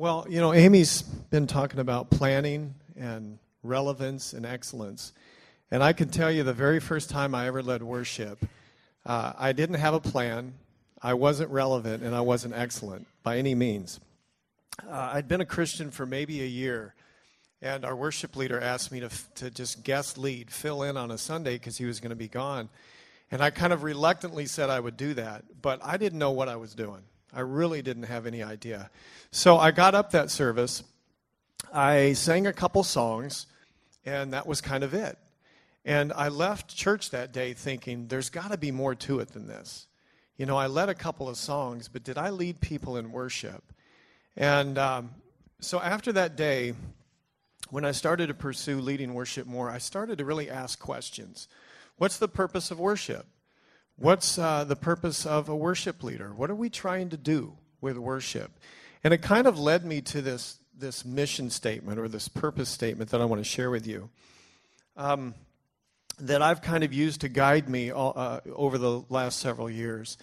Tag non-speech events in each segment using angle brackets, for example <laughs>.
Well, you know, Amy's been talking about planning and relevance and excellence. And I can tell you the very first time I ever led worship, uh, I didn't have a plan, I wasn't relevant, and I wasn't excellent by any means. Uh, I'd been a Christian for maybe a year, and our worship leader asked me to, to just guest lead, fill in on a Sunday because he was going to be gone. And I kind of reluctantly said I would do that, but I didn't know what I was doing. I really didn't have any idea. So I got up that service. I sang a couple songs, and that was kind of it. And I left church that day thinking, there's got to be more to it than this. You know, I led a couple of songs, but did I lead people in worship? And um, so after that day, when I started to pursue leading worship more, I started to really ask questions. What's the purpose of worship? What's uh, the purpose of a worship leader? What are we trying to do with worship? And it kind of led me to this, this mission statement or this purpose statement that I want to share with you um, that I've kind of used to guide me all, uh, over the last several years.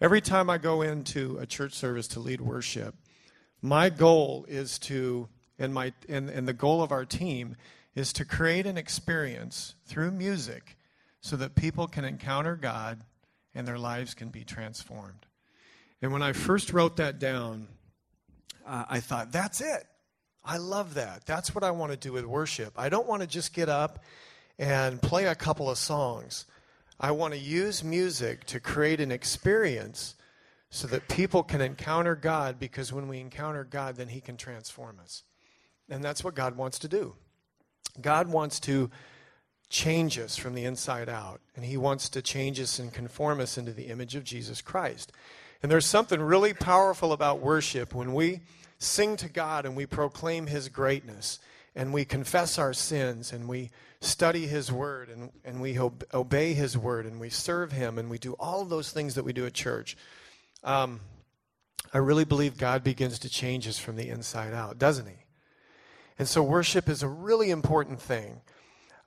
Every time I go into a church service to lead worship, my goal is to, and, my, and, and the goal of our team is to create an experience through music so that people can encounter God and their lives can be transformed. And when I first wrote that down, uh, I thought, that's it. I love that. That's what I want to do with worship. I don't want to just get up and play a couple of songs. I want to use music to create an experience so that people can encounter God because when we encounter God, then He can transform us. And that's what God wants to do. God wants to change us from the inside out. And He wants to change us and conform us into the image of Jesus Christ. And there's something really powerful about worship when we sing to God and we proclaim His greatness and we confess our sins and we study His Word and, and we obey His Word and we serve Him and we do all those things that we do at church. Um, I really believe God begins to change us from the inside out, doesn't He? And so worship is a really important thing.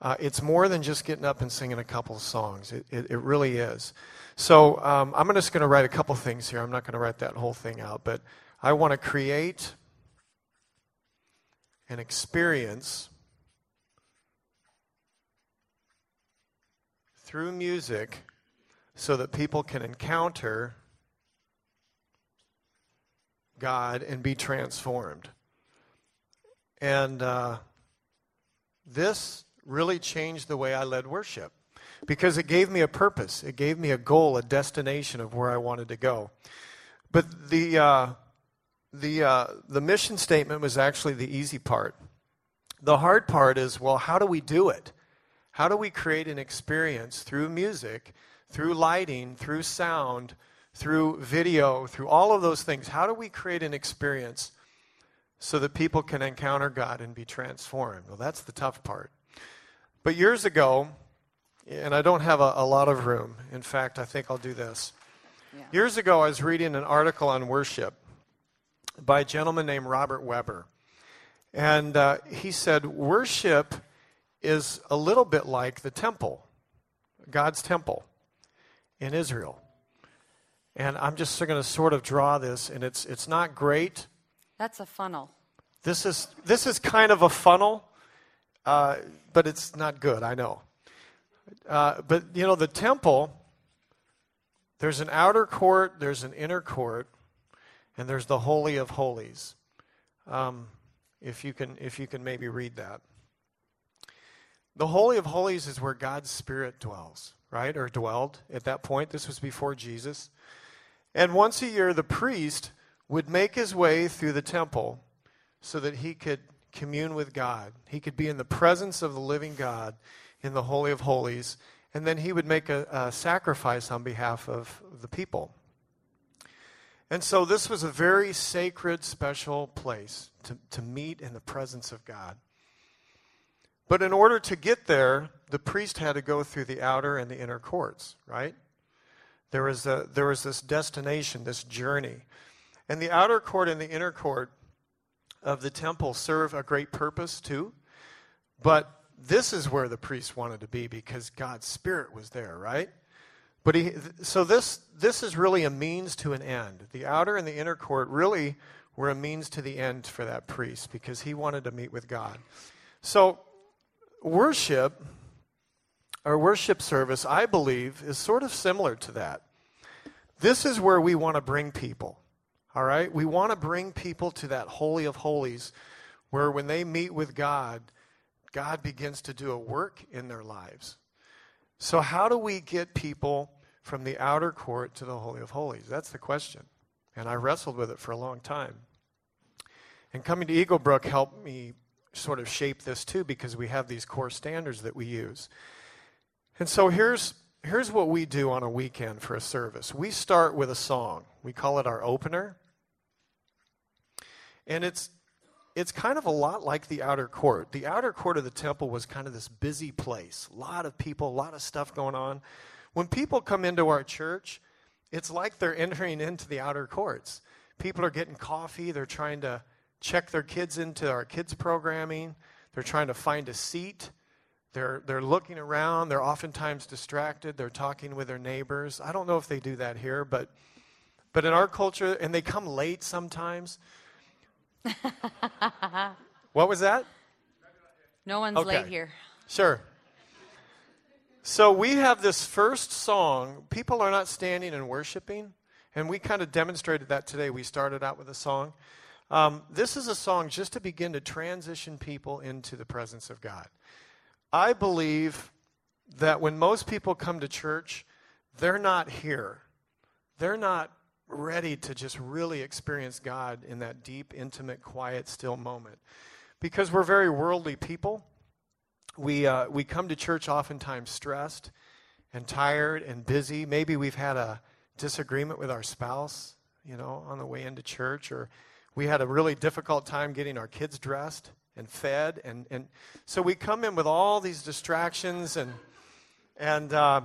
Uh, it's more than just getting up and singing a couple songs. It, it, it really is. So um, I'm just going to write a couple things here. I'm not going to write that whole thing out, but I want to create an experience through music so that people can encounter God and be transformed. And uh, this really changed the way I led worship because it gave me a purpose, it gave me a goal, a destination of where I wanted to go. But the, uh, the, uh, the mission statement was actually the easy part. The hard part is well, how do we do it? How do we create an experience through music, through lighting, through sound, through video, through all of those things? How do we create an experience so that people can encounter God and be transformed? Well, that's the tough part. But years ago, and I don't have a, a lot of room. In fact, I think I'll do this. Yeah. Years ago, I was reading an article on worship by a gentleman named Robert Webber. And uh, he said, Worship is a little bit like the temple, God's temple in Israel. And I'm just going to sort of draw this, and it's, it's not great. That's a funnel. This is, this is kind of a funnel. Uh, but it's not good, I know. Uh, but, you know, the temple, there's an outer court, there's an inner court, and there's the Holy of Holies. Um, if, you can, if you can maybe read that. The Holy of Holies is where God's Spirit dwells, right? Or dwelled at that point. This was before Jesus. And once a year, the priest would make his way through the temple so that he could commune with God. He could be in the presence of the living God in the Holy of Holies, and then he would make a, a sacrifice on behalf of the people. And so this was a very sacred, special place to, to meet in the presence of God. But in order to get there, the priest had to go through the outer and the inner courts, right? There was, a, there was this destination, this journey. And the outer court and the inner court of the temple serve a great purpose too. But this is where the priest wanted to be because God's spirit was there, right? But he, so this this is really a means to an end. The outer and the inner court really were a means to the end for that priest because he wanted to meet with God. So, worship, our worship service, I believe, is sort of similar to that. This is where we want to bring people. All right? We want to bring people to that Holy of Holies where when they meet with God, God begins to do a work in their lives. So, how do we get people from the outer court to the Holy of Holies? That's the question. And I wrestled with it for a long time. And coming to Eagle Brook helped me sort of shape this too because we have these core standards that we use. And so here's here's what we do on a weekend for a service. We start with a song. We call it our opener. And it's it's kind of a lot like the outer court. The outer court of the temple was kind of this busy place. A lot of people, a lot of stuff going on. When people come into our church, it's like they're entering into the outer courts. People are getting coffee, they're trying to check their kids into our kids programming, they're trying to find a seat. They're, they're looking around. They're oftentimes distracted. They're talking with their neighbors. I don't know if they do that here, but, but in our culture, and they come late sometimes. <laughs> what was that? No one's Okay. late here. Sure. So we have this first song. People are not standing and worshiping, and we kind of demonstrated that today. We started out with a song. Um, this is a song just to begin to transition people into the presence of God. I believe that when most people come to church, they're not here. They're not ready to just really experience God in that deep, intimate, quiet, still moment. Because we're very worldly people. We, uh, we come to church oftentimes stressed and tired and busy. Maybe we've had a disagreement with our spouse, you know, on the way into church, or we had a really difficult time getting our kids dressed and fed. And, and so we come in with all these distractions and, and, uh,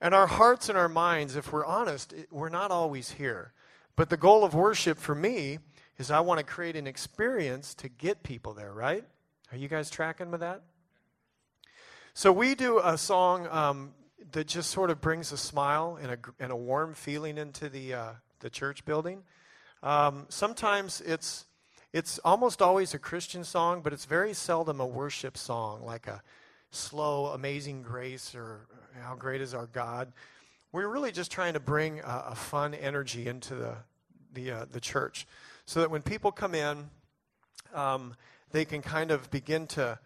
and our hearts and our minds, if we're honest, we're not always here. But the goal of worship for me is I want to create an experience to get people there, right? Are you guys tracking with that? So we do a song um, that just sort of brings a smile and a, and a warm feeling into the, uh, the church building. Um, sometimes it's, it's almost always a Christian song, but it's very seldom a worship song, like a slow, amazing grace or how great is our God. We're really just trying to bring a, a fun energy into the, the, uh, the church so that when people come in, um, they can kind of begin to,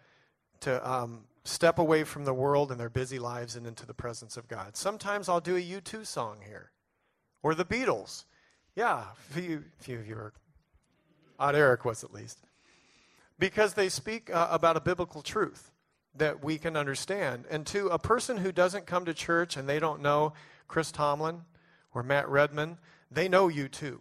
to um, step away from the world and their busy lives and into the presence of God. Sometimes I'll do a U2 song here or the Beatles. Yeah, a few, few of you are, odd Eric was at least. Because they speak uh, about a biblical truth that we can understand. And to a person who doesn't come to church and they don't know Chris Tomlin or Matt Redman, they know U2.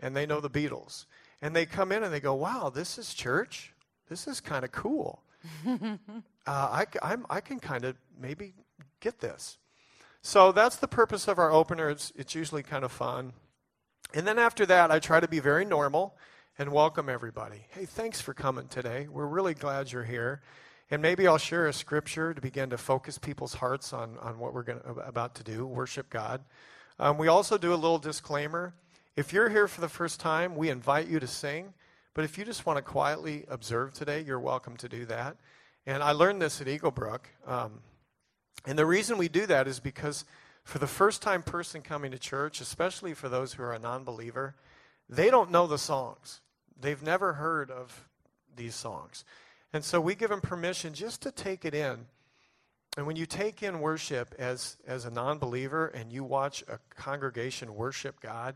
And they know the Beatles. And they come in and they go, wow, this is church. This is kind of cool. <laughs> uh, I, I'm, I can kind of maybe get this. So that's the purpose of our opener. It's, it's usually kind of fun. And then after that, I try to be very normal and welcome everybody. Hey, thanks for coming today. We're really glad you're here. And maybe I'll share a scripture to begin to focus people's hearts on, on what we're gonna, about to do worship God. Um, we also do a little disclaimer. If you're here for the first time, we invite you to sing. But if you just want to quietly observe today, you're welcome to do that. And I learned this at Eagle Brook. Um, and the reason we do that is because for the first time person coming to church, especially for those who are a non believer, they don't know the songs. They've never heard of these songs. And so we give them permission just to take it in. And when you take in worship as, as a non believer and you watch a congregation worship God,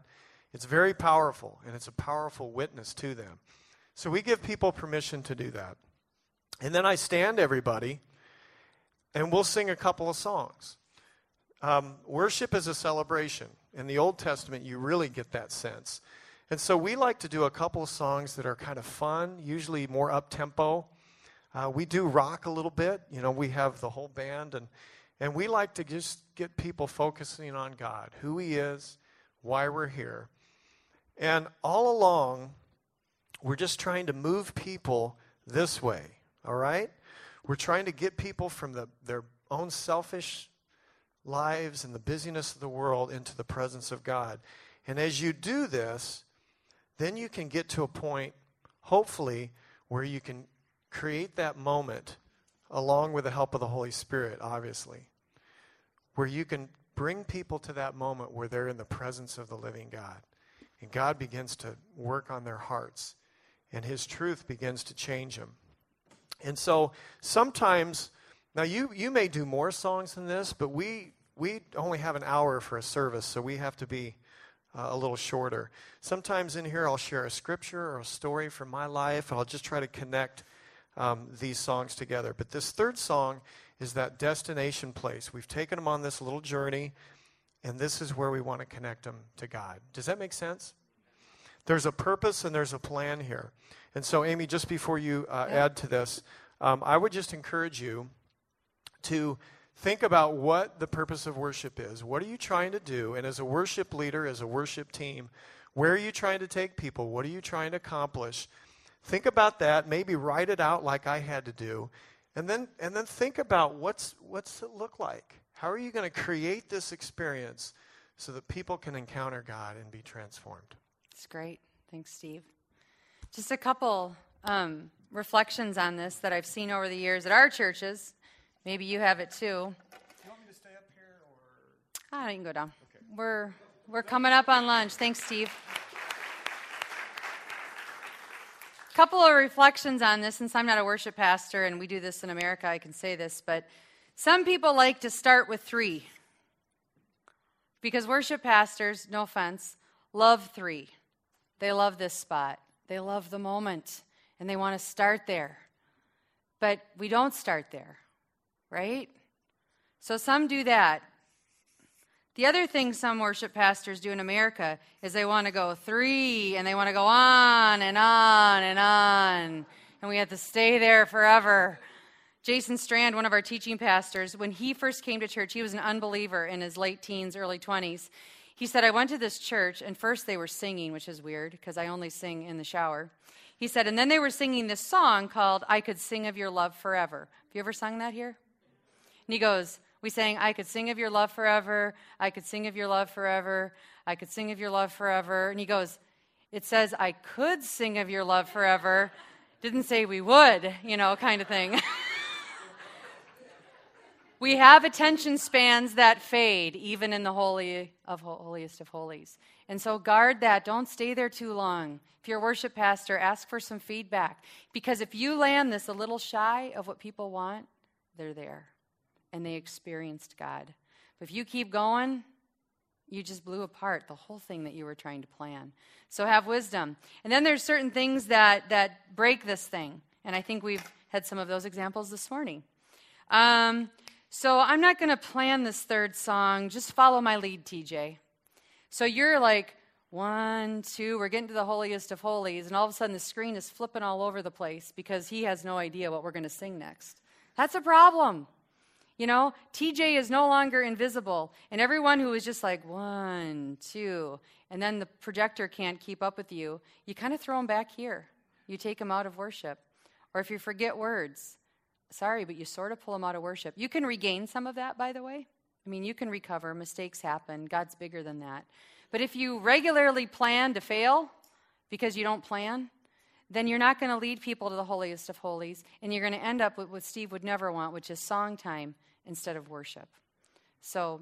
it's very powerful and it's a powerful witness to them. So we give people permission to do that. And then I stand everybody and we'll sing a couple of songs. Um, worship is a celebration. In the Old Testament, you really get that sense. And so we like to do a couple of songs that are kind of fun, usually more up tempo. Uh, we do rock a little bit. You know, we have the whole band, and, and we like to just get people focusing on God, who He is, why we're here. And all along, we're just trying to move people this way, all right? We're trying to get people from the, their own selfish lives and the busyness of the world into the presence of God. And as you do this, then you can get to a point, hopefully, where you can create that moment along with the help of the Holy Spirit, obviously, where you can bring people to that moment where they're in the presence of the living God. And God begins to work on their hearts, and His truth begins to change them. And so sometimes, now you, you may do more songs than this, but we, we only have an hour for a service, so we have to be uh, a little shorter. Sometimes in here I'll share a scripture or a story from my life. I'll just try to connect um, these songs together. But this third song is that destination place. We've taken them on this little journey, and this is where we want to connect them to God. Does that make sense? There's a purpose and there's a plan here. And so, Amy, just before you uh, add to this, um, I would just encourage you to think about what the purpose of worship is. What are you trying to do? And as a worship leader, as a worship team, where are you trying to take people? What are you trying to accomplish? Think about that. Maybe write it out like I had to do. And then, and then think about what's, what's it look like? How are you going to create this experience so that people can encounter God and be transformed? It's great. Thanks, Steve. Just a couple um, reflections on this that I've seen over the years at our churches. Maybe you have it too. Do you want me to stay up here or? Ah, you can go down. Okay. We're we're coming up on lunch. Thanks, Steve. A couple of reflections on this since i'm not a worship pastor and we do this in america i can say this but some people like to start with three because worship pastors no offense love three they love this spot they love the moment and they want to start there but we don't start there right so some do that the other thing some worship pastors do in America is they want to go three and they want to go on and on and on. And we have to stay there forever. Jason Strand, one of our teaching pastors, when he first came to church, he was an unbeliever in his late teens, early 20s. He said, I went to this church, and first they were singing, which is weird because I only sing in the shower. He said, and then they were singing this song called I Could Sing of Your Love Forever. Have you ever sung that here? And he goes, we sang, I could sing of your love forever. I could sing of your love forever. I could sing of your love forever. And he goes, It says, I could sing of your love forever. Didn't say we would, you know, kind of thing. <laughs> we have attention spans that fade, even in the holy of holiest of holies. And so guard that. Don't stay there too long. If you're a worship pastor, ask for some feedback. Because if you land this a little shy of what people want, they're there and they experienced God. But if you keep going, you just blew apart the whole thing that you were trying to plan. So have wisdom. And then there's certain things that, that break this thing. And I think we've had some of those examples this morning. Um, so I'm not going to plan this third song. Just follow my lead, TJ. So you're like, one, two, we're getting to the holiest of holies, and all of a sudden the screen is flipping all over the place because he has no idea what we're going to sing next. That's a problem. You know, TJ is no longer invisible. And everyone who is just like one, two, and then the projector can't keep up with you, you kind of throw them back here. You take them out of worship. Or if you forget words, sorry, but you sort of pull them out of worship. You can regain some of that, by the way. I mean, you can recover. Mistakes happen. God's bigger than that. But if you regularly plan to fail because you don't plan, then you're not going to lead people to the holiest of holies, and you're going to end up with what Steve would never want, which is song time instead of worship. So